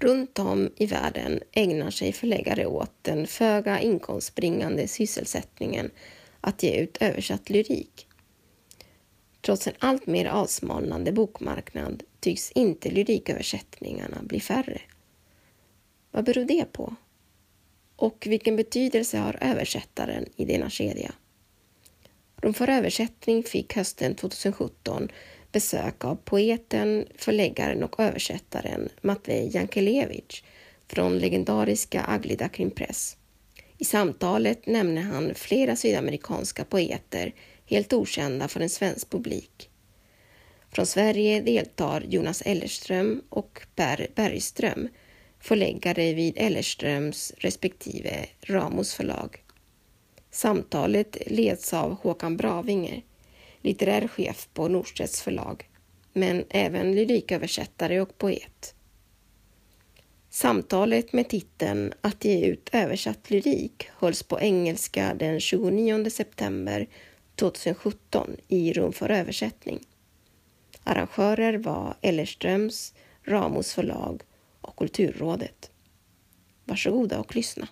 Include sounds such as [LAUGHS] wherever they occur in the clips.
Runt om i världen ägnar sig förläggare åt den föga inkomstbringande sysselsättningen att ge ut översatt lyrik. Trots en allt mer avsmalnande bokmarknad tycks inte lyriköversättningarna bli färre. Vad beror det på? Och vilken betydelse har översättaren i denna kedja? Rom för översättning fick hösten 2017 besök av poeten, förläggaren och översättaren Matvej Jankelevich från legendariska Aglida Krimpress. I samtalet nämner han flera sydamerikanska poeter helt okända för en svensk publik. Från Sverige deltar Jonas Ellerström och Per Bergström, förläggare vid Ellerströms respektive Ramos förlag. Samtalet leds av Håkan Bravinger, litterär chef på Norstedts förlag, men även lyriköversättare och poet. Samtalet med titeln Att ge ut översatt lyrik hölls på engelska den 29 september 2017 i Rum för översättning. Arrangörer var Ellerströms, Ramos förlag och Kulturrådet. Varsågoda och lyssna.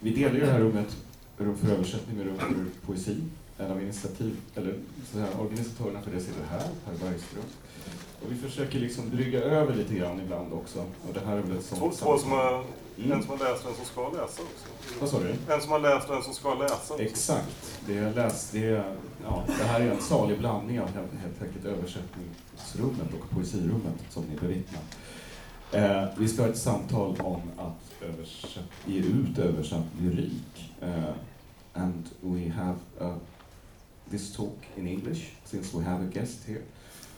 Vi delar ju det här rummet, Rum för översättning med Rum för poesi. En av initiativ, eller här, organisatörerna för det sitter här, Per Bergström. Och vi försöker liksom brygga över lite grann ibland också. Och det här är väl ett sånt Två, två som har, mm. En som har läst och en som ska läsa också. Vad sa du? En som har läst och en som ska läsa också. Exakt. Det, jag läst, det, är, ja, det här är en salig blandning av helt enkelt översättningsrummet och poesirummet som ni bevittnar. Eh, vi ska ha ett samtal om att översätt, ge ut översatt lyrik. Uh, and we have uh, this talk in English since we have a guest here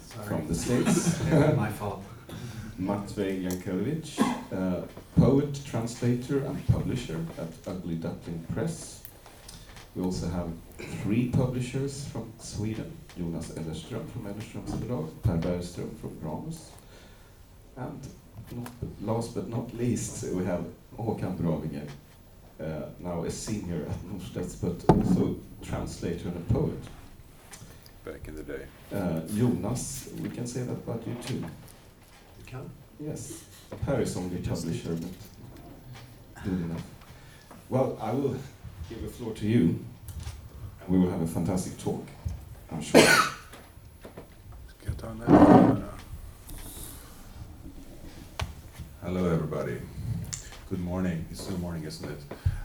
Sorry. from the States. [LAUGHS] My fault. Matvej Jankelevich, uh, poet, translator and publisher at Ugly Duckling Press. We also have three publishers from Sweden, Jonas Ellerström from Ellerströms förlag, Per Bergström from Rámus, and not, last but not least, we have Håkan Bravinger, uh, now a senior at Norstedts, but also translator and a poet. Back in the day. Uh, Jonas, we can say that about you too. You can? Yes. Per is only publisher, but good enough. Well, I will give the floor to you, and we will have a fantastic talk, I'm sure. Hello, everybody. Good morning. It's still morning, isn't it?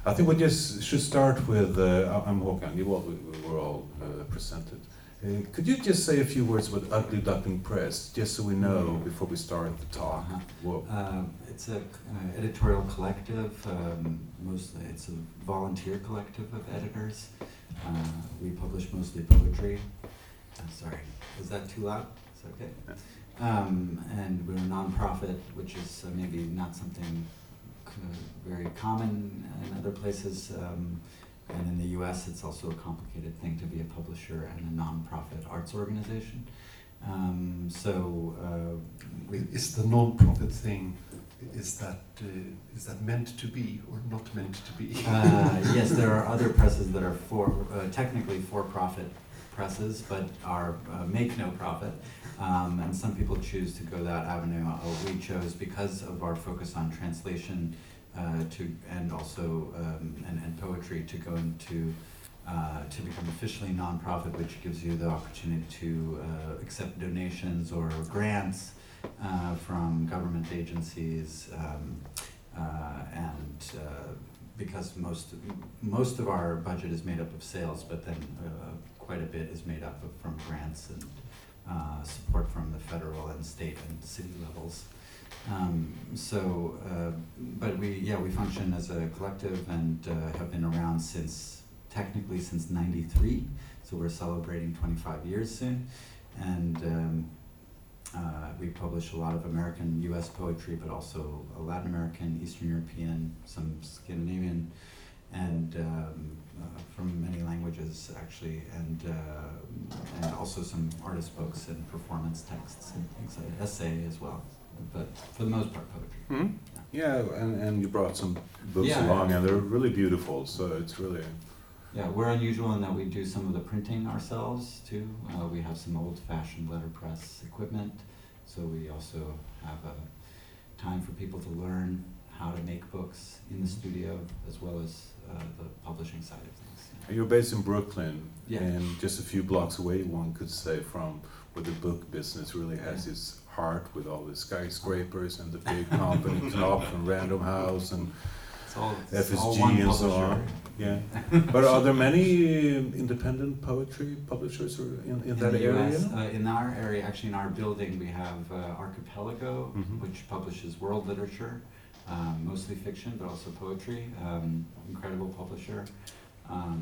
I think we just should start with. Uh, I'm Håkan. You all, we were all uh, presented. Uh, could you just say a few words about Ugly Duckling Press, just so we know mm-hmm. before we start the talk? Uh-huh. Um, it's an uh, editorial collective. Um, mostly, it's a volunteer collective of editors. Uh, we publish mostly poetry. I'm sorry, is that too loud? Is that okay? Um, and we're a nonprofit, which is uh, maybe not something very common in other places. Um, and in the US, it's also a complicated thing to be a publisher and a nonprofit arts organization. Um, so, uh, is the nonprofit thing is that uh, is that meant to be or not meant to be? uh, yes, there are other presses that are for uh, technically for-profit presses, but are uh, make no profit. Um, and some people choose to go that avenue. Uh, we chose because of our focus on translation uh, to and also um, and, and poetry to go into uh, to become officially nonprofit, which gives you the opportunity to uh, accept donations or grants uh, from government agencies, um, uh, and because most most of our budget is made up of sales, but then quite a bit is made up of, from grants and support from the federal and state and city levels. Um, so, uh, but we, yeah, we function as a collective and uh, have been around since, technically since 93. So we're celebrating 25 years soon. And um, uh, we publish a lot of American, US poetry, but also Latin American, Eastern European, some Scandinavian, and um, uh, from many languages actually, and uh, and also some artist books and performance texts and things like essay as well but for the most part, poetry. Mm-hmm. Yeah. yeah, and, and you brought some books yeah, along, and they're really beautiful. So it's really. Yeah, we're unusual in that we do some of the printing ourselves too. Uh, we have some old-fashioned letterpress equipment, so we also have a time for people to learn how to make books in the studio as well as uh, the publishing side of things. You're based in Brooklyn, Yeah. and just a few blocks away, one could say, from where the book business really has Yeah. its heart with all the skyscrapers and the big company, [LAUGHS] Knopf and Random House, and all, FSG and so on. Yeah. [LAUGHS] But are there many um, independent poetry publishers in, in, In that area? US, uh, in our area, actually in our building, we have uh, Archipelago, Mhm. which publishes world literature, um, mostly fiction, but also poetry. Um, incredible publisher. Um,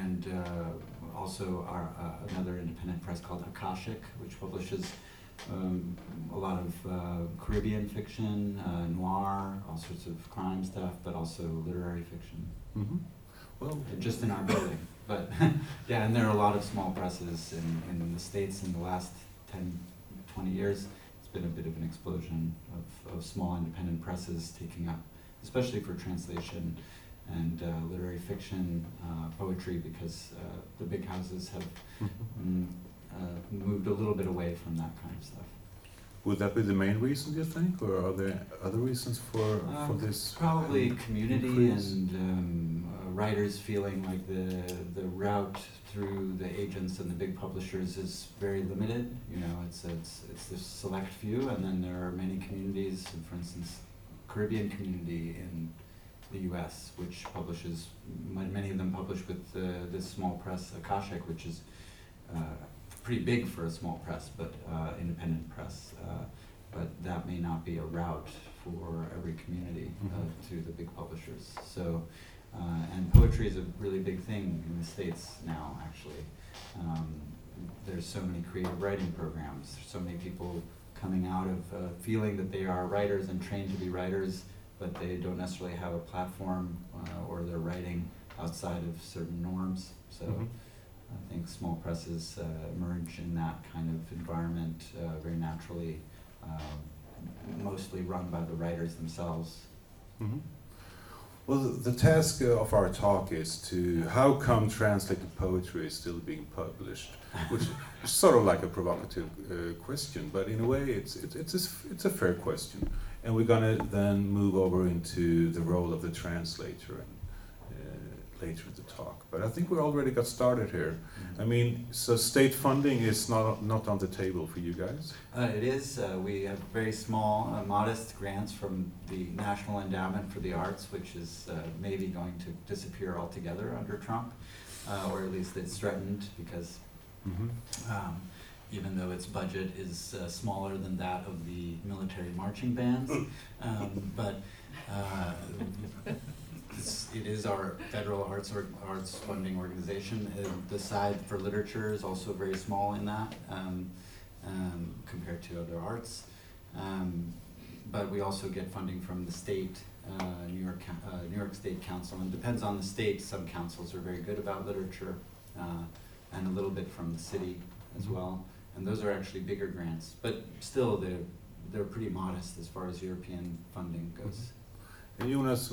and uh, also our, uh, another independent press called Akashic, which publishes um, a lot of uh, Caribbean fiction, uh, noir, all sorts of crime stuff, but also literary fiction hmm Well, just in our building. But [LAUGHS] yeah, and there are a lot of small presses in, in the States in the last 10, 20 years. It's been a bit of an explosion of, of small independent presses taking up, especially for translation and uh, literary fiction, uh, poetry, because uh, the big houses have mhm. mm, moved a little bit away from that kind of stuff. would that be the main reason, do you think, or are there other reasons for, for Um, this? Probably community increase? and um, uh, writers feeling like the the route through the agents and the big publishers is very limited. You know, it's it's it's this select few, and then there are many communities. For instance, Caribbean community in the U.S., which publishes many of them publish with uh, this small press Akashic, which is uh, pretty big for a small press, but uh, independent press. Uh, but that may not be a route for every community uh, Mhm. to the big publishers. So, uh, and poetry is a really big thing in the states now. Actually, um, there's so many creative writing programs. There's so many people coming out of uh, feeling that they are writers and trained to be writers, but they don't necessarily have a platform uh, or they're writing outside of certain norms. So. Mhm. I think small presses uh, emerge in that kind of environment uh, very naturally, um, mostly run by the writers themselves. Mhm. Well, the, the task uh, of our talk is to how come translated poetry is still being published, which is sort of like a provocative uh, question, but in a way it's it's it's a, s- it's a fair question, and we're gonna then move over into the role of the translator and later in the talk. But I think we already got started here. I mean, so state funding is not not on the table for you guys. Uh, it is. Uh, we have very small, uh, modest grants from the National Endowment for the Arts, which is uh, maybe going to disappear altogether under Trump, uh, or at least it's threatened because Mm-hmm. um, even though its budget is uh, smaller than that of the military marching bands. Um, but uh, it is our federal arts or arts funding organization. Uh, the side for literature is also very small in that um, um, compared to other arts. Um, but we also get funding from the state, uh, New York, uh, New York State Council, and it depends on the state. Some councils are very good about literature, uh, and a little bit from the city as Mhm. well. And those are actually bigger grants, but still they're they're pretty modest as far as European funding goes. And Jonas,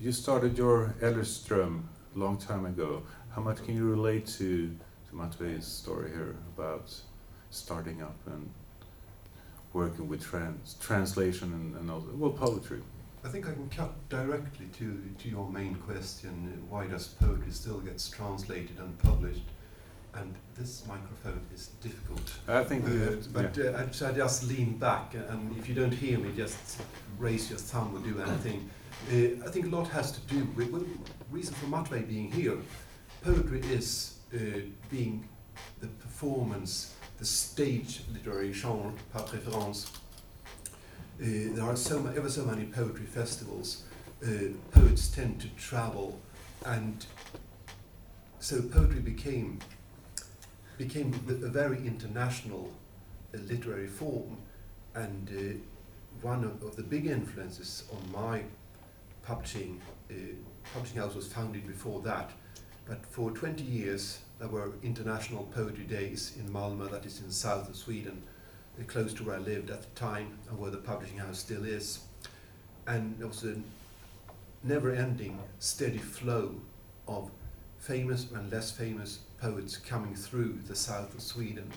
you started your Ellerström a long time ago. How much can you relate to, to Matwei's story here about starting up and working with trans, translation and, and all, well, poetry? I think I can cut directly to, to your main question why does poetry still gets translated and published? And this microphone is difficult. I think, Uh, uh, but yeah. uh, I, so I just lean back, uh, and if you don't hear me, just raise your thumb or do anything. Uh, I think a lot has to do with the reason for Matvey being here. Poetry is uh, being the performance, the stage literary genre par préférence. Uh, there are so ma- ever so many poetry festivals. Uh, poets tend to travel, and so poetry became became a very international uh, literary form, and uh, one of, of the big influences on my publishing uh, publishing house was founded before that. But for 20 years, there were international poetry days in Malmö, that is in south of Sweden, uh, close to where I lived at the time, and where the publishing house still is. And there was a never-ending, steady flow of famous and less famous poets coming through the south of Sweden.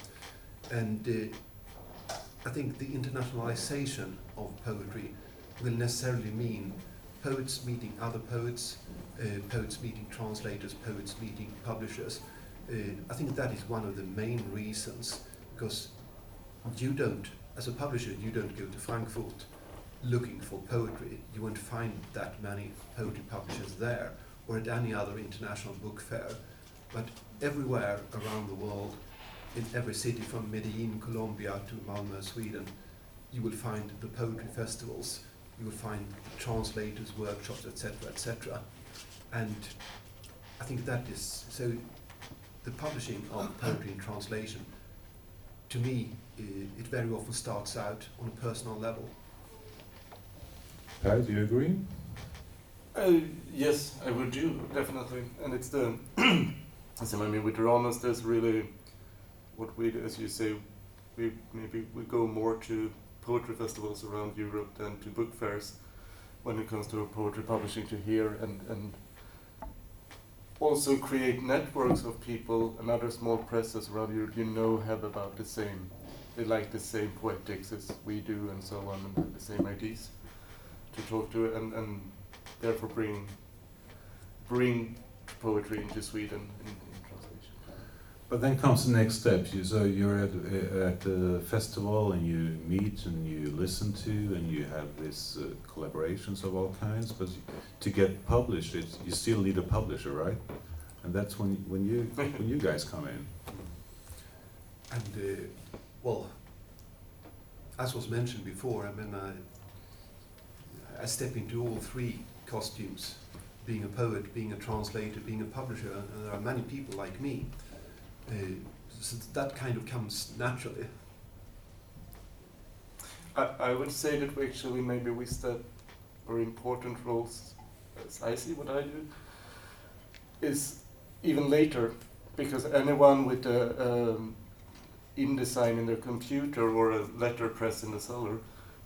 And uh, I think the internationalization of poetry will necessarily mean poets meeting other poets, uh, poets meeting translators, poets meeting publishers. Uh, I think that is one of the main reasons because you don't, as a publisher, you don't go to Frankfurt looking for poetry. You won't find that many poetry publishers there or at any other international book fair. But everywhere around the world, in every city from Medellin, Colombia to Malmö, Sweden, you will find the poetry festivals, you will find translators, workshops, etc., etc. And I think that is so. The publishing of [COUGHS] poetry in translation, to me, i it very often starts out on a personal level. Per, do you agree? Uh, yes, I would do definitely, and it's the. [CLEARS THROAT] so I mean, with Rámus, there's really what we, as you say, we maybe we go more to poetry festivals around Europe than to book fairs when it comes to poetry publishing to here and and also create networks of people and other small presses around Europe you know have about the same they like the same poetics as we do and so on and have the same ideas to talk to and, and therefore bring bring poetry into Sweden. But then comes the next step. You, so you're at, at the festival and you meet and you listen to and you have these uh, collaborations of all kinds. But to get published, it's, you still need a publisher, right? And that's when when you [LAUGHS] when you guys come in. And uh, well, as was mentioned before, I mean, I, I step into all three costumes being a poet, being a translator, being a publisher, and there are many people like me. Uh, so that kind of comes naturally. I, I would say that we actually maybe we step very important roles, as I see what I do, is even later, because anyone with a um, InDesign in their computer or a letterpress in the cellar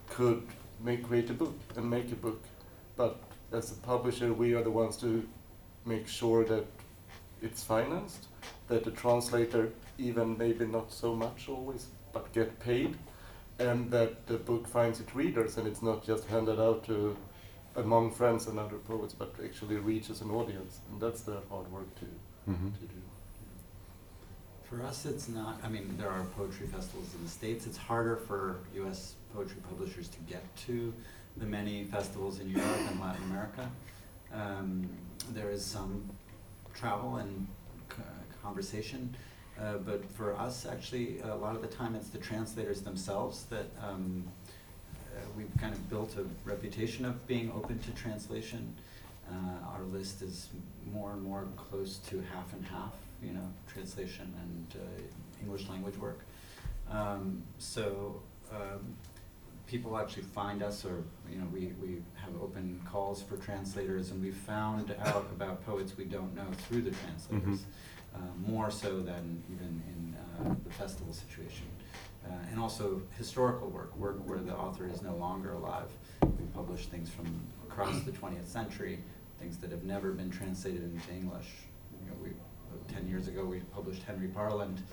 could make create a book and make a book, but as a publisher, we are the ones to make sure that it's financed, that the translator, even maybe not so much always, but get paid, and that the book finds its readers and it's not just handed out to among friends and other poets, but actually reaches an audience, and that's the hard work to, Mm-hmm. to do. For us, it's not, I mean, there are poetry festivals in the States. It's harder for US poetry publishers to get to the many festivals in Europe and Latin America. Um, there is some travel and c- conversation, uh, but for us, actually, a lot of the time it's the translators themselves that um, uh, we've kind of built a reputation of being open to translation. Uh, our list is more and more close to half and half, you know, translation and uh, English language work. Um, so um, people actually find us, or you know, we, we have open calls for translators, and we found out about poets we don't know through the translators, uh, more so than even in uh, the festival situation. Uh, and also historical work, work where the author is no longer alive. We publish things from across the 20th century, things that have never been translated into English. You know, we, uh, 10 years ago, we published Henry Parland,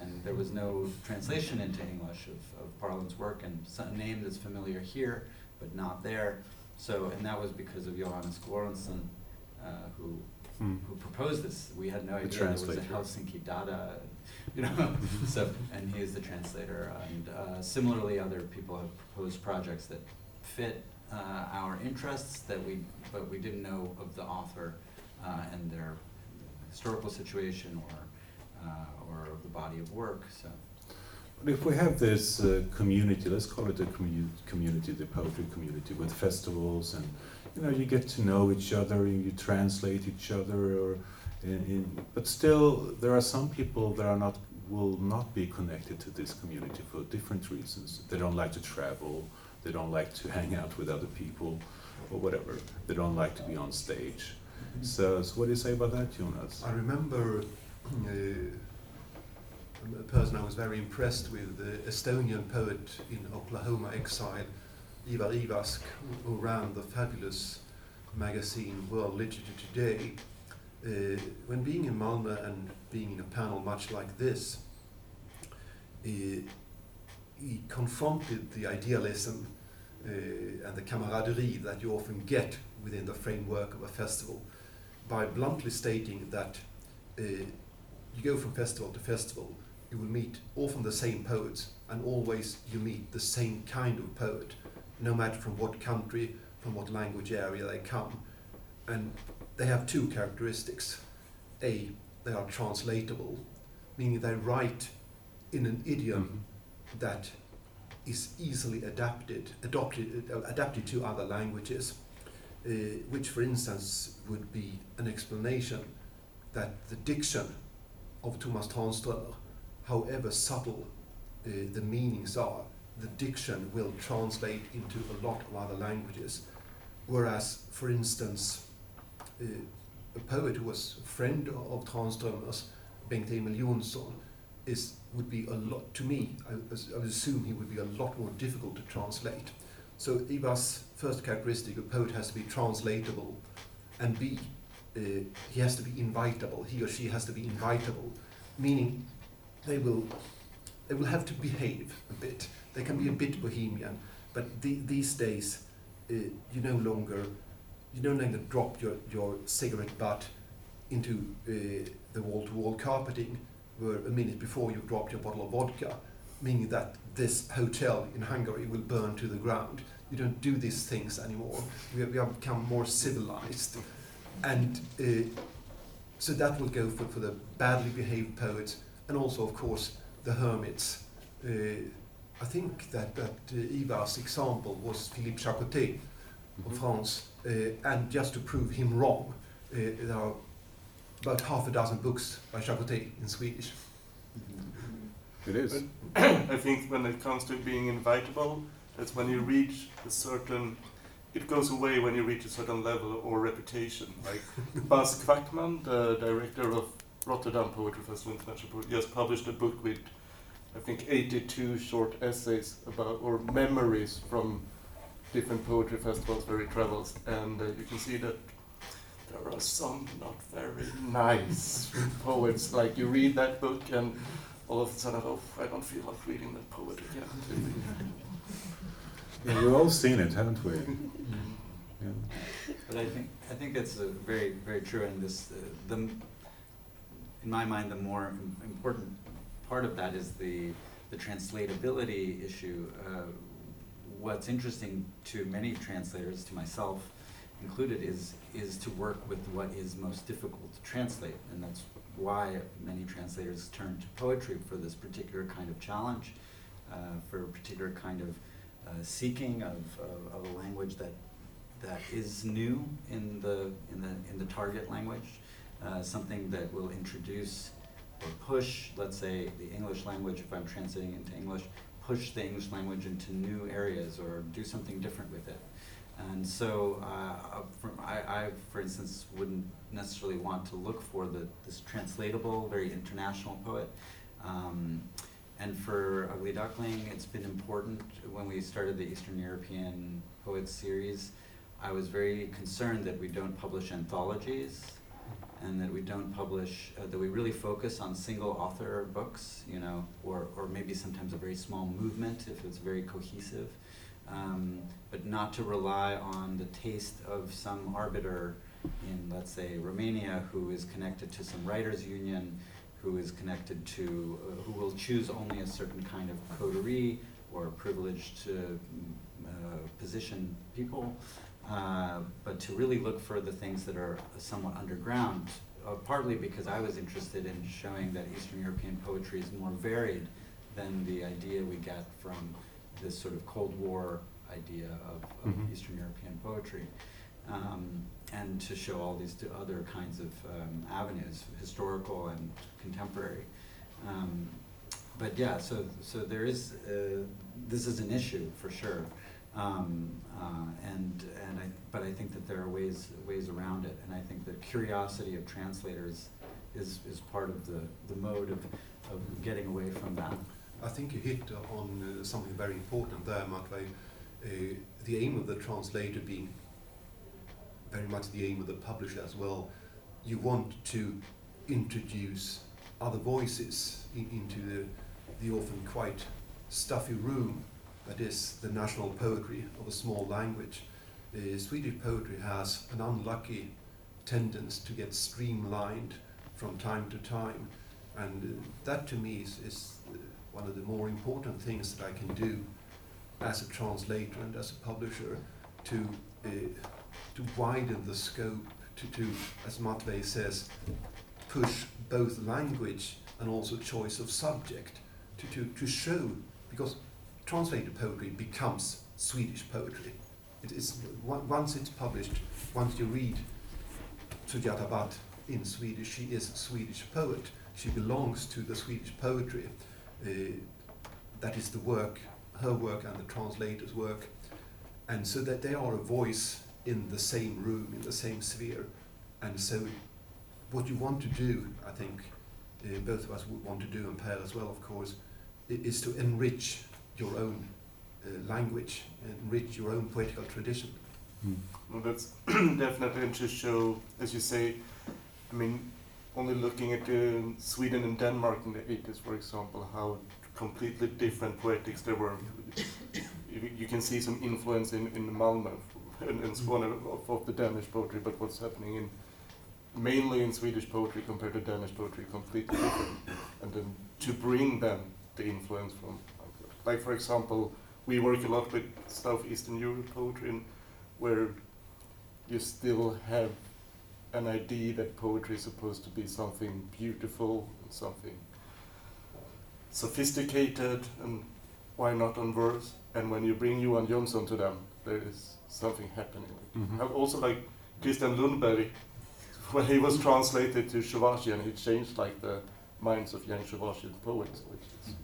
and there was no translation into English of, of Parland's work, and some name that's familiar here, but not there. So, and that was because of Johannes Göransson, uh, who Mm. who proposed this. We had no The idea there was a. Helsinki Dada, [LAUGHS] you know. so, and he is the translator. And uh, similarly, other people have proposed projects that fit uh, our interests that we, but we didn't know of the author uh, and their historical situation or uh, or the body of work. So. But if we have this uh, community, let's call it a commu- community, the poetry community, with festivals and you know you get to know each other and you translate each other, or in, in, but still there are some people that are not will not be connected to this community for different reasons. They don't like to travel, they don't like to [LAUGHS] hang out with other people, or whatever. They don't like to be on stage. So, so what do you say about that, Jonas? I remember [CLEARS THROAT] uh, a person I was very impressed with, the Estonian poet in Oklahoma exile, Ivar Ivask, who ran the fabulous magazine World Literature Today. Uh, when being in Malmö and being in a panel much like this, uh, he confronted the idealism uh, and the camaraderie that you often get within the framework of a festival by bluntly stating that uh, you go from festival to festival, you will meet often the same poets, and always you meet the same kind of poet, no matter from what country, from what language area they come. And they have two characteristics. A, they are translatable, meaning they write in an idiom that is easily adapted, adopted, adapted to other languages, uh, which, for instance, would be an explanation that the diction of Thomas Tranströmer, however subtle uh, the meanings are, the diction will translate into a lot of other languages. Whereas, for instance, uh, a poet who was a friend of Tranströmer's, Bengt Emil Johnson, is would be a lot to me. I, I would assume he would be a lot more difficult to translate. So Ivar's first characteristic, a poet has to be translatable, and B, uh, he has to be invitable. He or she has to be invitable, meaning they will they will have to behave a bit. They can be a bit bohemian, but the, these days uh, you no longer you no longer drop your, your cigarette butt into uh, the wall-to-wall carpeting where a minute before you dropped your bottle of vodka, meaning that this hotel in Hungary will burn to the ground. You don't do these things anymore. We have, we have become more civilized. And uh, so that will go for, for the badly behaved poets and also, of course, the hermits. Uh, I think that, that uh, Ivar's example was Philippe Jaccottet of France. Uh, and just to prove him wrong, uh, there are about half a dozen books by Jaccottet in Swedish. It is. [CLEARS THROAT] I think when it comes to being invitable, that's when you reach a certain. It goes away when you reach a certain level or reputation. Like [LAUGHS] Bas Kwakman, the director of Rotterdam Poetry Festival International Poetry, just published a book with, I think, 82 short essays about or memories from different poetry festivals where he travels, and uh, you can see that there are some not very nice [LAUGHS] poets. Like you read that book and all of a sudden, oh, I don't feel like reading that poet again. Yeah, we've all seen it, haven't we? [LAUGHS] Yeah. But I think I think it's a very very true, and this uh, the in my mind the more important part of that is the the translatability issue. Uh, what's interesting to many translators, to myself included, is is to work with what is most difficult to translate, and that's why many translators turn to poetry for this particular kind of challenge, uh, for a particular kind of uh, seeking of, of, of a language that that is new in the in the in the target language, uh, something that will introduce or push, let's say, the English language. If I'm translating into English, push the English language into new areas or do something different with it. And so, uh, from, I, I, for instance, wouldn't necessarily want to look for the, this translatable, very international poet. Um, and for Ugly Duckling, it's been important when we started the Eastern European Poets series. I was very concerned that we don't publish anthologies and that we don't publish, uh, that we really focus on single author books, you know, or, or maybe sometimes a very small movement if it's very cohesive um, but not to rely on the taste of some arbiter in, let's say, Romania who is connected to some writers' union, who is connected to, uh, who will choose only a certain kind of coterie or privileged to uh, position people, uh, but to really look for the things that are somewhat underground. Uh, partly because I was interested in showing that Eastern European poetry is more varied than the idea we get from this sort of Cold War idea of, of Mhm. Eastern European poetry, um, and to show all these other kinds of um, avenues, historical and contemporary. Um, but yeah, so so there is uh, this is an issue for sure, um, uh, and and I but I think that there are ways ways around it, and I think the curiosity of translators is is part of the the mode of of getting away from that. I think you hit on uh, something very important there, Matvey. Uh, the aim of the translator being very much the aim of the publisher as well. You want to introduce other voices in, into the, the often quite stuffy room that is the national poetry of a small language. Swedish poetry has an unlucky tendency to get streamlined from time to time, and uh, that to me is, is uh, one of the more important things that I can do as a translator and as a publisher to uh, to widen the scope, to, to as Matvey says, push both language and also choice of subject, to, to, to show, because translated poetry becomes Swedish poetry. It is once it's published, once you read Sujata Bhatt in Swedish, she is a Swedish poet. She belongs to the Swedish poetry. Uh, that is the work, her work and the translator's work, and so that they are a voice in the same room, in the same sphere. And so, what you want to do, I think, uh, both of us would want to do, and Per as well, of course, is to enrich your own uh, language, enrich your own poetical tradition. Mm. Well, that's [CLEARS THROAT] definitely to show, as you say, I mean, only looking at uh, Sweden and Denmark in the 80s, for example, how completely different poetics there were. you, you, can see some influence in, in Malmö and, and Skåne of, of the Danish poetry, but what's happening in mainly in Swedish poetry compared to Danish poetry completely different. And then to bring them the influence from, like for example, we work a lot with Southeastern Europe poetry, where you still have an idea that poetry is supposed to be something beautiful and something sophisticated, and why not on verse? And when you bring Johan Jönsson to them, there is something happening. Mm-hmm. Also, like Kristian Lundberg, [LAUGHS] when he was translated to Chuvashian, he changed like the minds of young Chuvashian poets. Which is.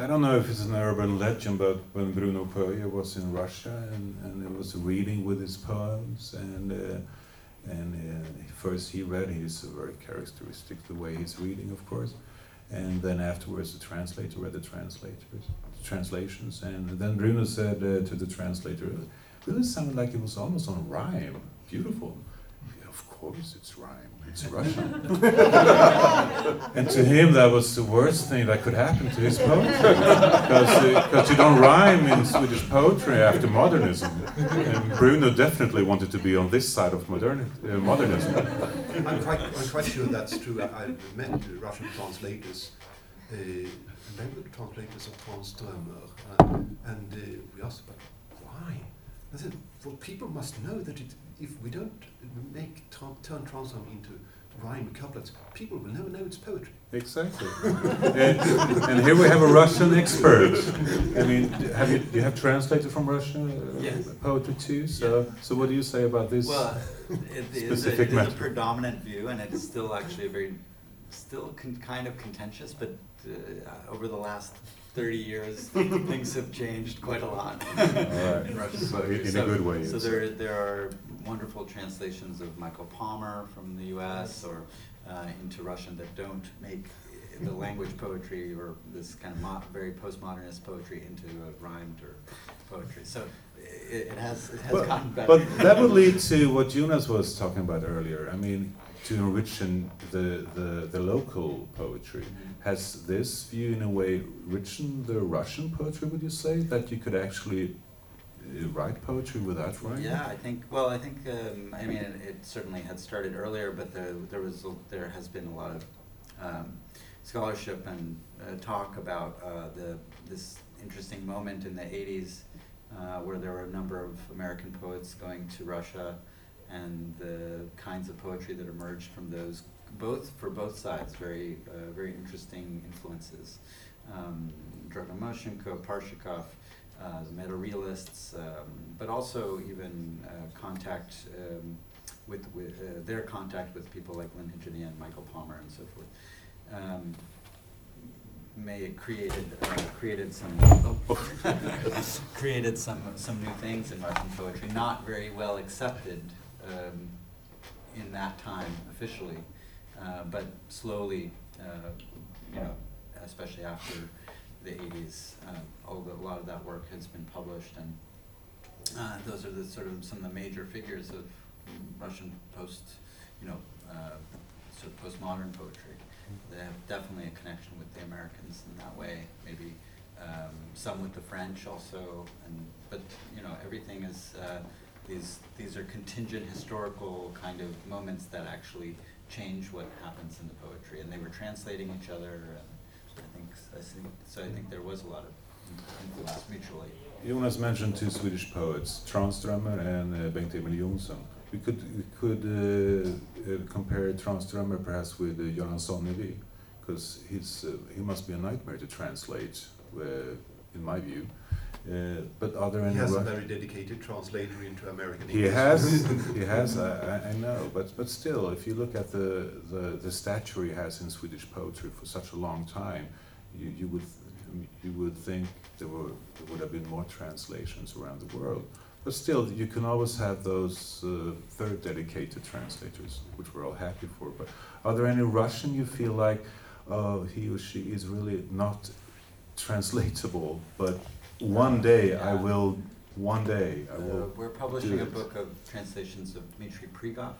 I don't know if it's an urban legend, but when Bruno Öijer was in Russia and, and it was reading with his poems, and uh, and uh, first he read, he's very characteristic the way he's reading, of course, and then afterwards the translator read the translators, translations, and then Bruno said uh, to the translator, "It really sounded like it was almost on rhyme, beautiful." Of course it's rhyme, it's Russian. [LAUGHS] and to him, that was the worst thing that could happen to his poetry. Because uh, you don't rhyme in Swedish poetry after modernism. And Bruno definitely wanted to be on this side of uh, modernism. I'm quite, I'm quite sure that's true. I, have met Russian translators. Uh, language translators of Tranströmer, uh, and uh, we asked about why. I said, well, people must know that it, if we don't make turn Tranströmer into rhyme couplets, people will never know it's poetry. Exactly. [LAUGHS] and, and, here we have a Russian expert. I mean, have you, you have translated from Russian uh, yes. poetry too? So, yeah. so what do you say about this well, it, specific a, it is a predominant view, and it's still actually a very, still kind of contentious, but uh, over the last 30 years, [LAUGHS] things have changed quite a lot [LAUGHS] in Russian poetry. In a good way. So there, there are wonderful translations of Michael Palmer from the U.S. or uh, into Russian that don't make the language poetry or this kind of mo- very postmodernist poetry into a rhymed or poetry. So it, it has, it has but, gotten better. But that would lead to what Jonas was talking about earlier. I mean, to enrich the, the, the local poetry. Mm-hmm. Has this view, in a way, enriched the Russian poetry, would you say? That you could actually write poetry without writing? Yeah, I think. Well, I think. Um, I mean, it, it, certainly had started earlier, but the, there was a, there has been a lot of um, scholarship and uh, talk about uh, the this interesting moment in the '80s uh, where there were a number of American poets going to Russia, and the kinds of poetry that emerged from those, both for both sides, very uh, very interesting influences. Um, Parshikov uh, meta realists, um, but also even uh, contact um, with, with uh, their contact with people like Lyn Hejinian and Michael Palmer and so forth. Um, may created uh, created some oh, [LAUGHS] created some some new things in Russian poetry, not very well accepted um, in that time officially, uh, but slowly, uh, you know, especially after the 80s. Uh, a lot of that work has been published, and uh, those are the sort of some of the major figures of Russian post, you know, uh, sort of postmodern poetry. They have definitely a connection with the Americans in that way, maybe um, some with the French also, and but you know everything is uh, these these are contingent historical kind of moments that actually change what happens in the poetry, and they were translating each other. And I think so. I think there was a lot of influence mutually. Jonas mentioned two Swedish poets, Tranströmer and uh, Bengt Emil Johnson. We could we could uh, uh, compare Tranströmer perhaps with uh, Göran Sonnevi, because he's uh, he must be a nightmare to translate, uh, in my view. Uh, but are there any? He has a very dedicated translator into American He English. has, [LAUGHS] he has. I, I- I know, but but still, if you look at the, the the stature he has in Swedish poetry for such a long time, you you would you would think there were there would have been more translations around the world. But still, you can always have those uh, third dedicated translators, which we're all happy for. But are there any Russian you feel like uh, he or she is really not translatable, but one day I will, one day I Uh, will we're publishing a book of translations of Dmitry Prigov,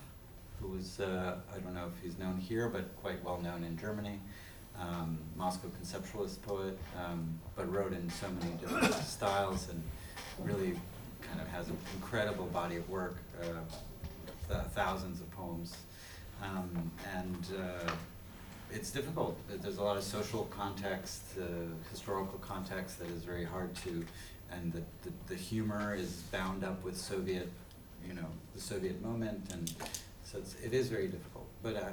who was, uh, I don't know if he's known here, but quite well known in Germany. Um, Moscow conceptualist poet, um, but wrote in so many different [COUGHS] styles and really kind of has an incredible body of work, uh, th- thousands of poems. Um, and uh, it's difficult. There's a lot of social context, uh, historical context that is very hard to, and the, the, the humor is bound up with Soviet, you know, the Soviet moment, and so it's, it is very difficult. But I,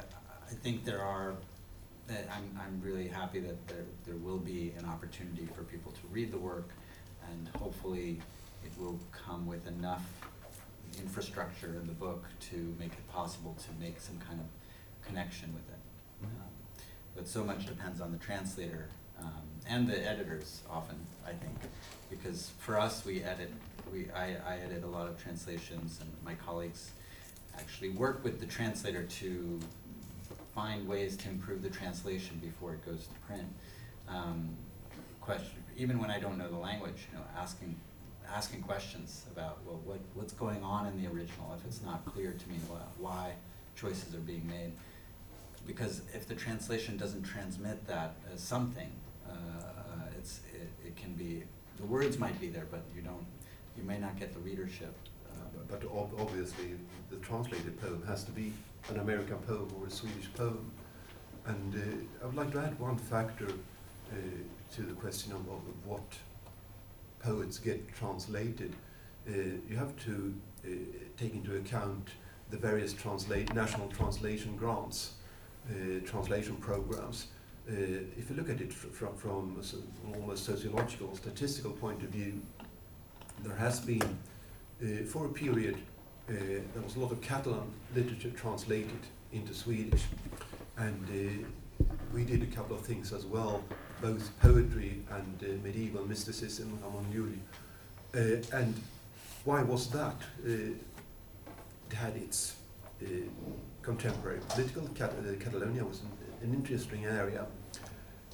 I think there are, that I'm, I'm really happy that there, there will be an opportunity for people to read the work, and hopefully it will come with enough infrastructure in the book to make it possible to make some kind of connection with it. Um, But so much depends on the translator um, and the editors often, I think, because for us, we edit, we, I, I edit a lot of translations and my colleagues actually work with the translator to find ways to improve the translation before it goes to print. Um, question, even when I don't know the language, you know, asking, asking questions about, well, what, what's going on in the original if it's not clear to me wh- why choices are being made. Because if the translation doesn't transmit that as something, uh, it's, it, it can be, the words might be there, but you don't, you may not get the readership. uh, But ob- obviously, the translated poem has to be an American poem or a Swedish poem. And uh, I would like to add one factor uh, to the question of, of what poets get translated. Uh, you have to uh, take into account the various translate national translation grants, uh, translation programs. Uh, if you look at it fr- from, from a sort of almost sociological, statistical point of view, there has been for a period, uh, there was a lot of Catalan literature translated into Swedish, and uh, we did a couple of things as well, both poetry and uh, medieval mysticism Ramon Llull. Uh, and why was that? Uh, it had its contemporary political. Cat- Catalonia was an, an interesting area.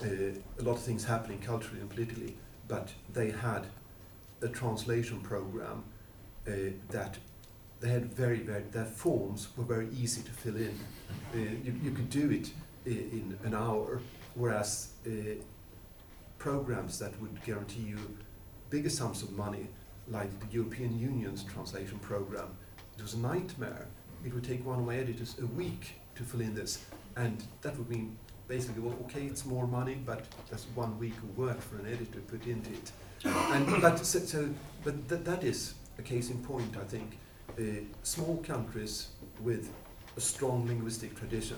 A lot of things happening culturally and politically, but they had a translation program that they had very, very, their forms were very easy to fill in. Uh, you, you could do it i- in an hour, whereas uh, programs that would guarantee you bigger sums of money, like the European Union's translation program, it was a nightmare. It would take one of my editors a week to fill in this, and that would mean basically, well, okay, it's more money, but that's one week of work for an editor to put into it. And but so, so but th- that is a case in point, I think. Small countries with a strong linguistic tradition,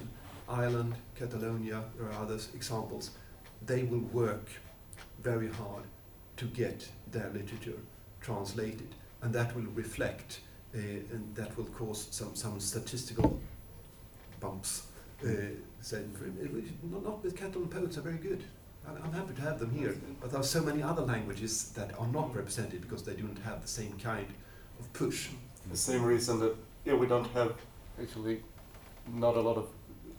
Ireland, Catalonia, there are other examples, they will work very hard to get their literature translated, and that will reflect, uh, and that will cause some, some statistical bumps. Uh, not, with Catalan poets are very good. I'm happy to have them here, but there are so many other languages that are not represented because they don't have the same kind of push. The same reason that yeah we don't have actually not a lot of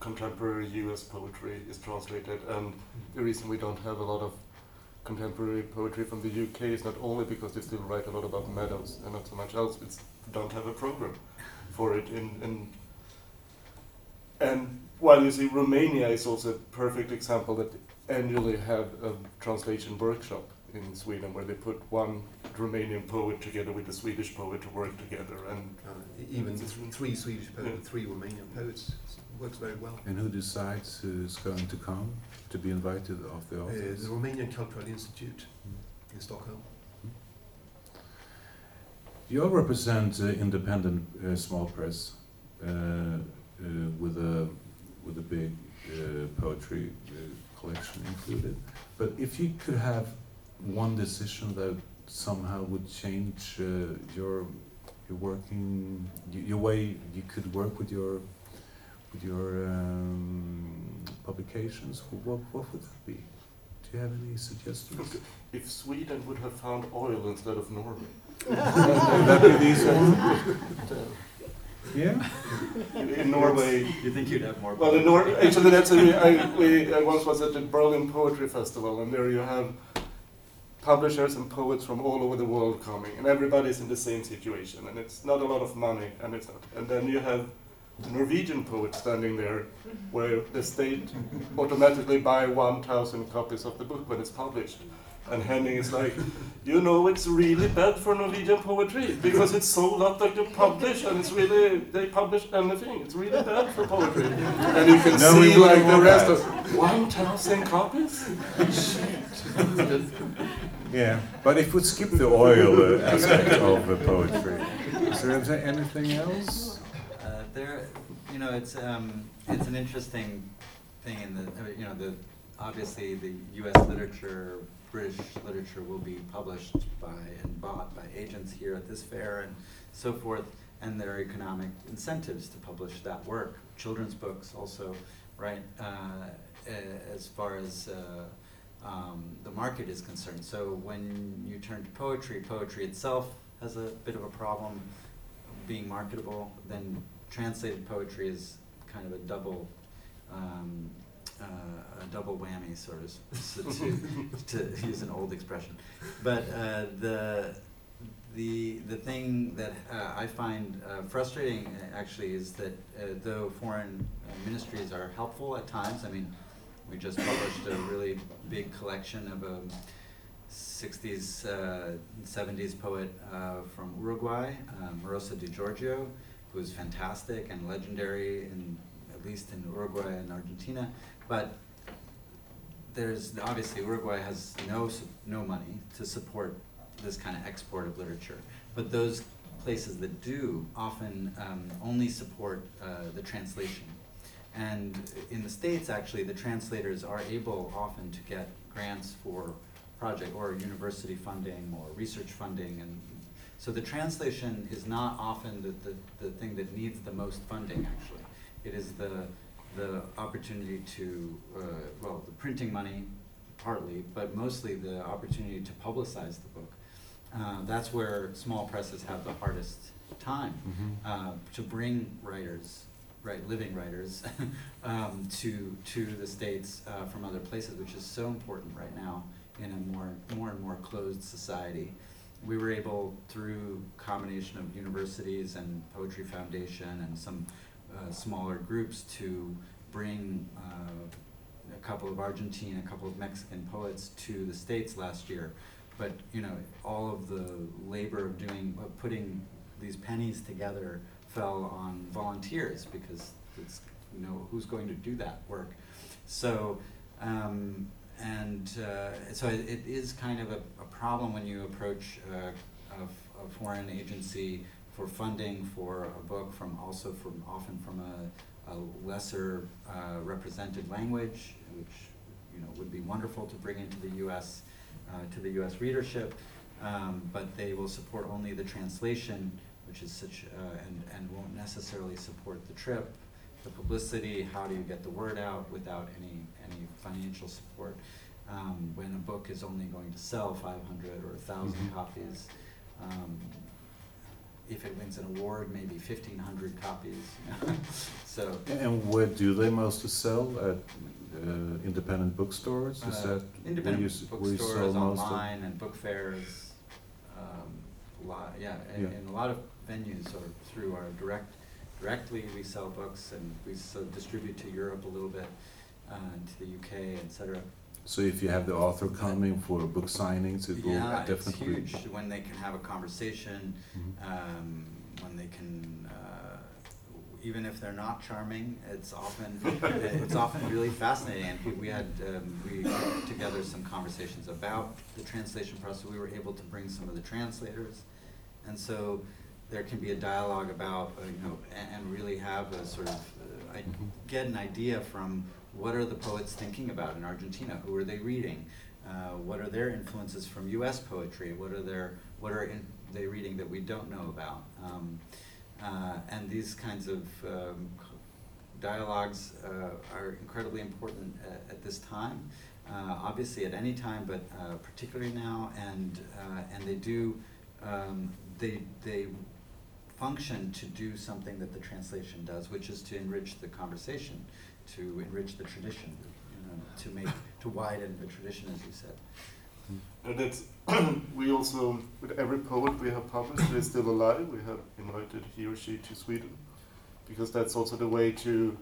contemporary U.S. poetry is translated, and the reason we don't have a lot of contemporary poetry from the UK is not only because they still write a lot about meadows and not so much else. It's don't have a program for it in, in and while you see Romania is also a perfect example that annually have a translation workshop in Sweden where they put one Romanian poet together with a Swedish poet to work together and Uh, even th- three Swedish poets, Yeah. three Romanian poets, works very well. And who decides who's going to come to be invited of the Uh, authors? the Romanian Cultural Institute in Stockholm. You all represent uh, independent uh, small press uh, uh, with a with a big uh, poetry uh, collection included. But if you could have one decision that somehow would change uh, your your working your way you could work with your with your um, publications, what what would that be? Do you have any suggestions? if Sweden would have found oil instead of Norway. [LAUGHS] would that be these ones? [LAUGHS] Yeah. In Norway, You think you'd have more? Well, in Nor- actually, that's a, I, we, I once was at the Berlin Poetry Festival, and there you have publishers and poets from all over the world coming, and everybody's in the same situation, and it's not a lot of money, and it's not. And then you have the Norwegian poet standing there, where the state automatically buy 1,000 copies of the book when it's published. And Henning is like, you know, it's really bad for Norwegian poetry because it's so lot that you publish, and it's really they publish anything. It's really bad for poetry. And you can No, see like the rest that. of one thousand copies. [LAUGHS] Yeah, but if we skip the oil [LAUGHS] aspect of the poetry, is there anything else? Uh, there, you know, it's um, it's an interesting thing in the you know the obviously the U.S. literature, British literature will be published by and bought by agents here at this fair and so forth, and there are economic incentives to publish that work. Children's books also, right? Uh, as far as uh, um, the market is concerned. So when you turn to poetry, poetry itself has a bit of a problem being marketable. Then translated poetry is kind of a double, um, uh, a double whammy, sort of, [LAUGHS] s- to, to use an old expression. But uh, the the the thing that uh, I find uh, frustrating uh, actually is that uh, though foreign ministries are helpful at times, I mean, we just published a really big collection of a 60s, uh, 70s poet uh, from Uruguay, um, Rosa Di Giorgio, who is fantastic and legendary, in, at least in Uruguay and Argentina. But there's obviously Uruguay has no no money to support this kind of export of literature, but those places that do often um, only support uh, the translation. And in the states, actually, the translators are able often to get grants for project or university funding or research funding, and so the translation is not often the, the, the thing that needs the most funding. Actually, it is the the opportunity to, uh, well, the printing money partly, but mostly the opportunity to publicize the book. Uh, that's where small presses have the hardest time uh, to bring writers, right, living writers, [LAUGHS] um, to to the states uh, from other places, which is so important right now in a more more and more closed society. We were able, through combination of universities and Poetry Foundation and some uh, smaller groups, to bring uh, a couple of Argentine, a couple of Mexican poets to the states last year. But you know, all of the labor of doing, of putting these pennies together fell on volunteers because it's you know who's going to do that work. So um, and uh, so it, it is kind of a, a problem when you approach uh, a, a foreign agency for funding for a book from also from often from a, a lesser uh, represented language, which you know would be wonderful to bring into the U.S. Uh, to the U.S. readership, um, but they will support only the translation, which is such uh, and and won't necessarily support the trip, the publicity. How do you get the word out without any any financial support? Um, when a book is only going to sell 500 or 1,000 Mhm. copies, um, if it wins an award, maybe 1,500 copies. you know. [LAUGHS] so And where do they mostly sell? At uh, independent bookstores? Is Uh, that independent you, s- where you sell bookstores, online, and book fairs. Um, lot, yeah, and, Yeah. and a lot of venues or through our direct directly. We sell books and we so distribute to Europe a little bit, uh, and to the UK, etc. So if you have the author coming for a book signings, it will Yeah, it's definitely. huge when they can have a conversation, Mhm. um, when they can, uh, even if they're not charming, it's often, [LAUGHS] it's often really fascinating. And we- we had, um, we put together some conversations about the translation process. We were able to bring some of the translators. And so there can be a dialogue about, uh, you know, and, and really have a sort of, uh, I Mhm. get an idea from what are the poets thinking about in Argentina? Who are they reading? Uh, what are their influences from U.S. poetry? What are their what are in, they reading that we don't know about? Um, uh, and these kinds of um, dialogues uh, are incredibly important at, at this time. Uh, obviously, at any time, but uh, particularly now, and uh, and they do um, they they function to do something that the translation does, which is to enrich the conversation, to enrich the tradition, you know, to make [LAUGHS] to widen the tradition, as you said. And that's [CLEARS THROAT] we also with every poet we have published who is still alive, we have invited he or she to Sweden, because that's also the way to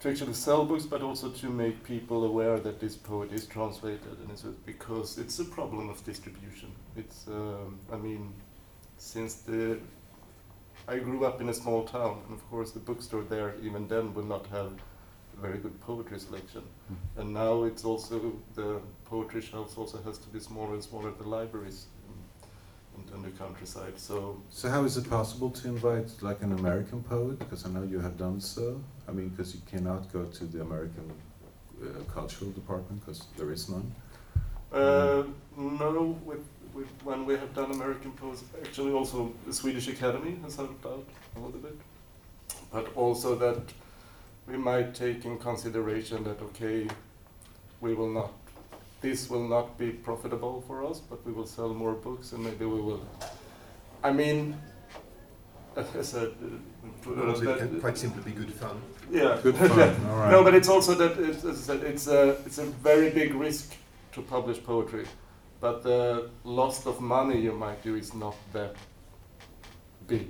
to actually sell books, but also to make people aware that this poet is translated, and it's because it's a problem of distribution. It's um, I mean, since the I grew up in a small town, and of course the bookstore there even then will not have a very good poetry selection. Mhm. And now it's also the poetry shelves also has to be smaller and smaller at the libraries in the countryside. So So how is it possible to invite like an American poet? Because I know you have done so. I mean, because you cannot go to the American uh, cultural department because there is none. uh, no, with when we have done American poets, actually also the Swedish Academy has helped out a little bit, but also that we might take in consideration that okay, we will not. This will not be profitable for us, but we will sell more books, and maybe we will. I mean, [LAUGHS] as I said, uh, that- it quite simply be good fun. Yeah. Good [LAUGHS] fun. Right. No, but it's also that it's, as I said, it's a it's a very big risk to publish poetry, but the loss of money you might do is not that big.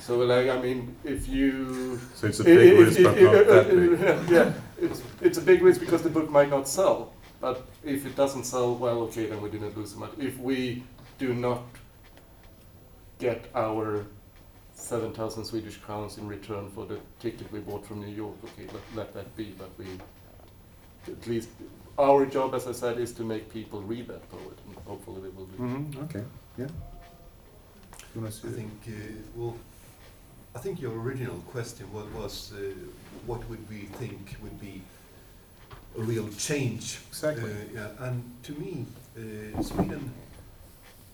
So like I mean, if you So it's a big i- risk, i- but i- not that big. Yeah, it's it's a big risk because the book might not sell. But if it doesn't sell, well, okay, then we didn't lose so much. If we do not get our seven thousand Swedish crowns in return for the ticket we bought from New York, okay, let, let that be. But we, at least, our job, as I said, is to make people read that poet, and hopefully they will do. hmm Okay. Yeah. You wanna see I it? think, uh, well, I think your original question wa- was, uh, what would we think would be a real change? Exactly. Uh, yeah, and to me, uh, Sweden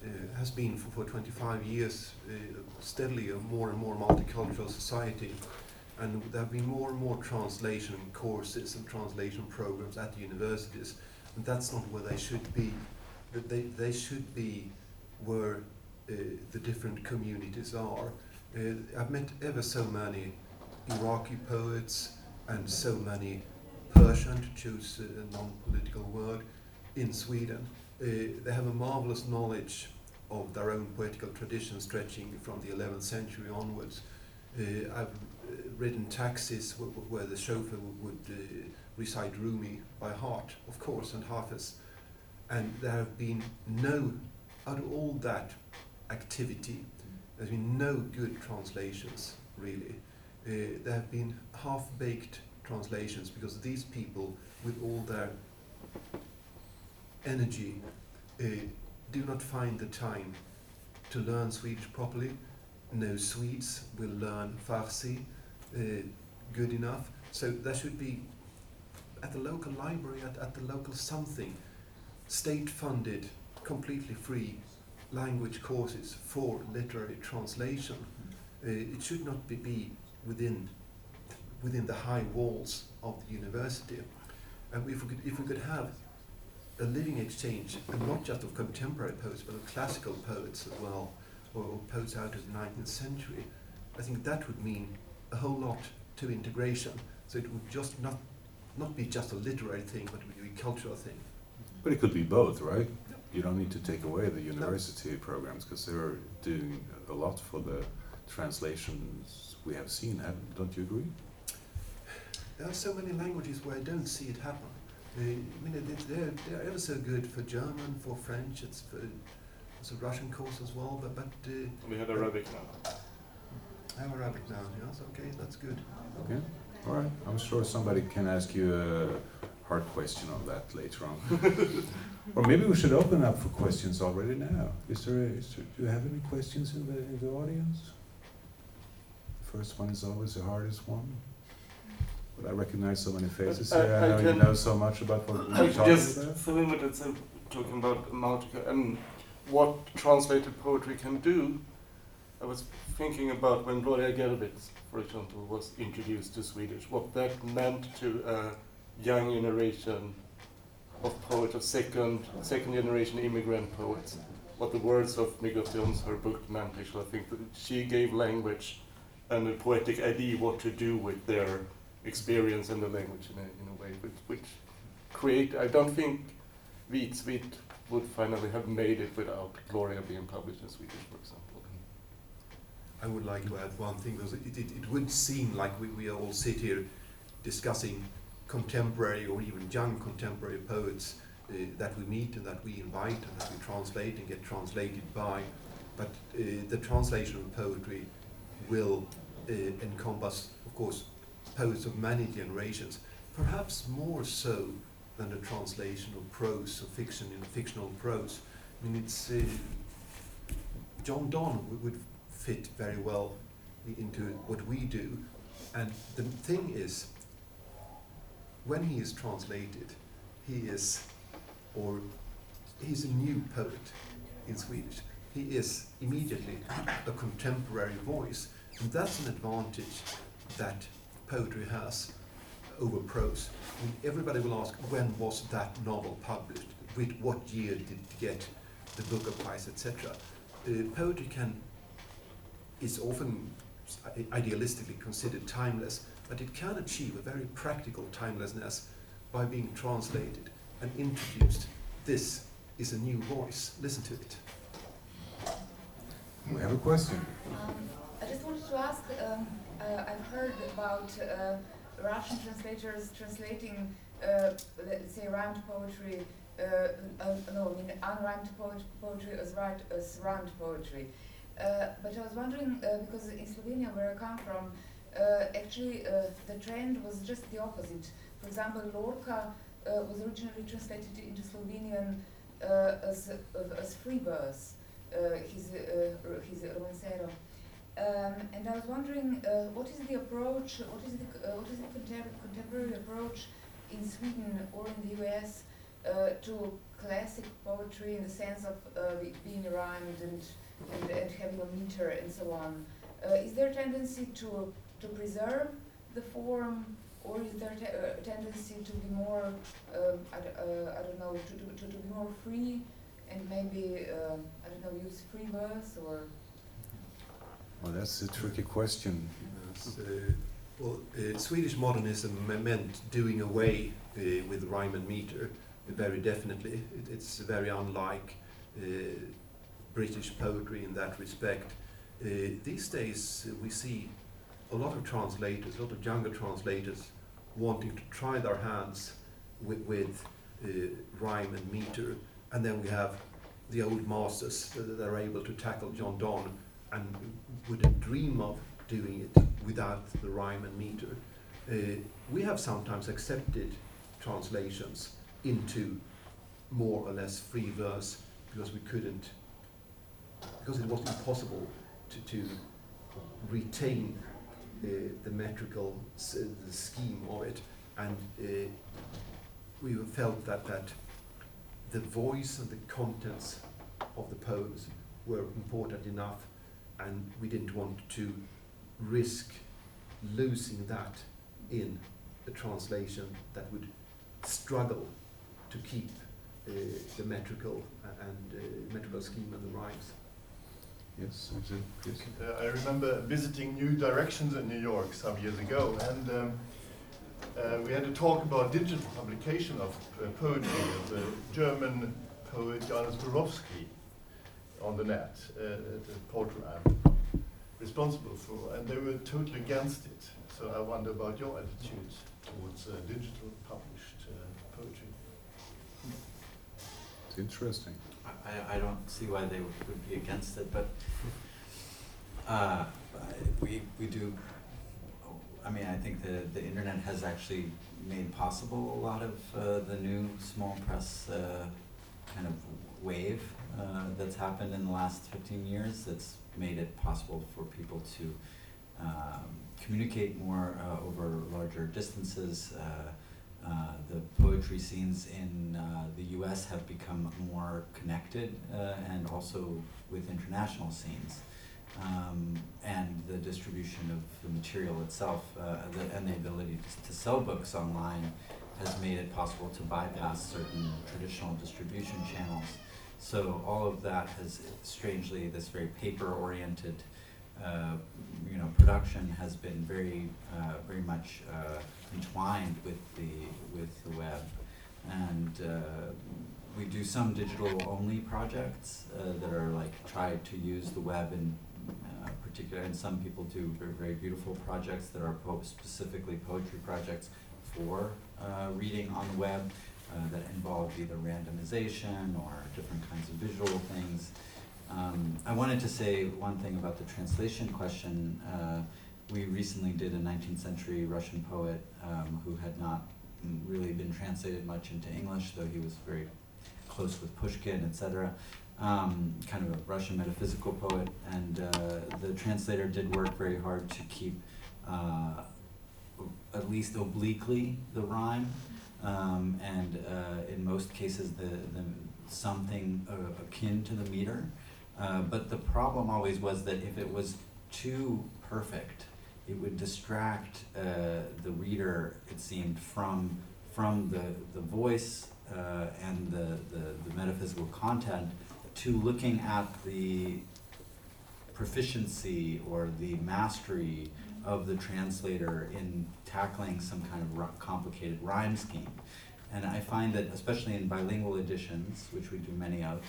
uh, has been for, for 25 years uh, steadily a more and more multicultural society, and there have been more and more translation courses and translation programs at universities, and that's not where they should be. They they should be where uh, the different communities are. Uh, I've met ever so many Iraqi poets and so many Persian, to choose a non-political word, in Sweden. Uh, they have a marvelous knowledge of their own poetical tradition stretching from the 11th century onwards. Uh, I've ridden taxis where the chauffeur would uh, recite Rumi by heart, of course, and Hafiz. And there have been no, out of all that activity, there's been no good translations, really. Uh, there have been half-baked translations because these people, with all their energy, uh, do not find the time to learn Swedish properly. No Swedes will learn Farsi uh, good enough. So there should be, at the local library, at, at the local something, state-funded, completely free language courses for literary translation. Uh, it should not be, be within within the high walls of the university. And if we could, if we could have a living exchange, and not just of contemporary poets, but of classical poets as well, or, or poets out of the 19th century, I think that would mean a whole lot to integration. So it would just not not be just a literary thing, but it would be a cultural thing. But it could be both, right? You don't need to take away the university programs because they're doing a lot for the translations we have seen. Have, don't you agree? There are so many languages where I don't see it happen. Uh, I mean, they're, they're ever so good for German, for French, it's for it's a Russian course as well, but, but uh, We have Arabic now. I have Arabic now, yes, okay, that's good. Okay. All right. I'm sure somebody can ask you a hard question on that later on. [LAUGHS] or maybe we should open up for questions already now. Is there, is there do you have any questions in the in the audience? The first one is always the hardest one. But I recognize so many faces I- here. I, I know you know so much about what I we're [LAUGHS] talking just about. for a minute it's, uh, talking about Maltica and what translated poetry can do. I was thinking about when Gloria Gervitz, for example, was introduced to Swedish, what that meant to a young generation of poets, of second second generation immigrant poets. What the words of Migrations, her book meant actually, I think that she gave language and a poetic idea what to do with their experience and the language in a, in a way which, which create. I don't think Vit Svit would finally have made it without Gloria being published in Swedish, for example. I would like to add one thing, because it, it, it would seem like we, we all sit here discussing contemporary or even young contemporary poets uh, that we meet and that we invite and that we translate and get translated by. But uh, the translation of poetry will uh, encompass, of course, poets of many generations, perhaps more so than the translation of prose or fiction in fictional prose. I mean, it's uh, John Donne would- would fit very well into what we do. And the thing is, when he is translated, he is, or he's a new poet in Swedish. He is immediately a contemporary voice, and that's an advantage that poetry has over prose. Mean, everybody will ask, when was that novel published? With what year did it get the Booker Prize, etc. Uh, poetry can is often idealistically considered timeless, but it can achieve a very practical timelessness by being translated and introduced. This is a new voice. Listen to it. We have a question. Um, I just wanted to ask, um, uh, I've heard about uh, Russian translators translating, uh, let's say, rhymed poetry, uh, uh, no, I mean unrhymed poet- poetry as, right, as rhymed poetry. Uh, but I was wondering, uh, because in Slovenia, where I come from, uh, actually the trend was just the opposite. For example, Lorca was originally translated into Slovenian as, as free verse his, his romancero. Um, and I was wondering, uh, what is the approach, what is the, uh, what is the contem- contemporary approach in Sweden or in the US uh, to classic poetry in the sense of being rhymed and, and, and having a meter and so on? Uh, is there a tendency to, to preserve the form or is there te- uh, a tendency to be more, um, I, d- uh, I don't know, to, to, to, to be more free and maybe uh, I don't know use free verse or Well, that's a tricky question. Yes, uh, well, uh, Swedish modernism meant doing away uh, with rhyme and meter, uh, very definitely. It, it's very unlike uh, British poetry in that respect. Uh, these days, uh, we see a lot of translators, a lot of younger translators, wanting to try their hands with, with uh, rhyme and meter, and then we have the old masters that are able to tackle John Donne and wouldn't dream of doing it without the rhyme and meter. Uh, we have sometimes accepted translations into more or less free verse because we couldn't, because it was impossible to, to retain uh, the metrical the scheme of it, and uh, we felt that that the voice and the contents of the poems were important enough and we didn't want to risk losing that in a translation that would struggle to keep uh, the metrical and uh, metrical scheme and the rhymes. Yes. Yes. Uh, I remember visiting New Directions in New York some years ago, and um, uh, we had a talk about digital publication of uh, poetry of the German poet Johannes Bobrowski on the net, uh, at the Poetry Lab. responsible for, and they were totally against it. So I wonder about your attitude towards uh, digital published uh, poetry. It's interesting. I, I don't see why they would, would be against it, but uh, we, we do, I mean, I think the, the internet has actually made possible a lot of uh, the new small press uh, kind of wave uh, that's happened in the last fifteen years. That's made it possible for people to um, communicate more uh, over larger distances. Uh, the poetry scenes in uh, the U.S. have become more connected, uh, and also with international scenes. Um, and the distribution of the material itself, uh, the, and the ability to, to sell books online, has made it possible to bypass certain traditional distribution channels. So all of that has strangely this very paper-oriented, uh, you know, production has been very, uh, very much uh, entwined with the with the web, and uh, we do some digital-only projects uh, that are like try to use the web in uh, particular, and some people do very very beautiful projects that are po- specifically poetry projects for uh, reading on the web uh, that involve either randomization or different kinds of visual things. Um, I wanted to say one thing about the translation question. We recently did a 19th century Russian poet um, who had not really been translated much into English, though he was very close with Pushkin, etc. Um, kind of a Russian metaphysical poet, and uh, the translator did work very hard to keep uh, at least obliquely the rhyme, um, and uh, in most cases the, the something akin to the meter. Uh, but the problem always was that if it was too perfect, it would distract uh, the reader. It seemed from from the the voice uh, and the, the the metaphysical content to looking at the proficiency or the mastery of the translator in tackling some kind of complicated rhyme scheme. And I find that, especially in bilingual editions, which we do many of,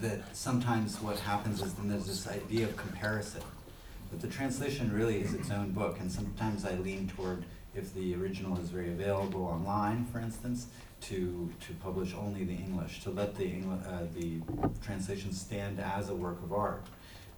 that sometimes what happens is then there's this idea of comparison. But the translation really is its own book, and sometimes I lean toward if the original is very available online, for instance, to, to publish only the English, to let the, Engl- uh, the translation stand as a work of art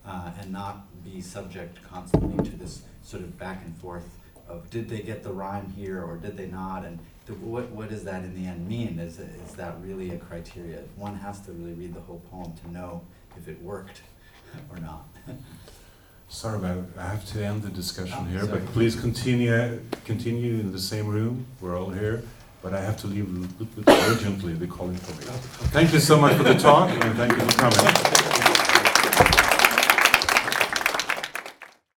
uh, and not be subject constantly to this sort of back and forth of did they get the rhyme here or did they not, and what, what does that in the end mean? Is, is that really a criteria? One has to really read the whole poem to know if it worked [LAUGHS] or not. [LAUGHS] Sorry, but I have to end the discussion Oh, here, sorry. but please continue, continue in the same room, we're all here, but I have to leave a little bit urgently, they're calling for me. Thank you so much for the talk, and thank you for coming.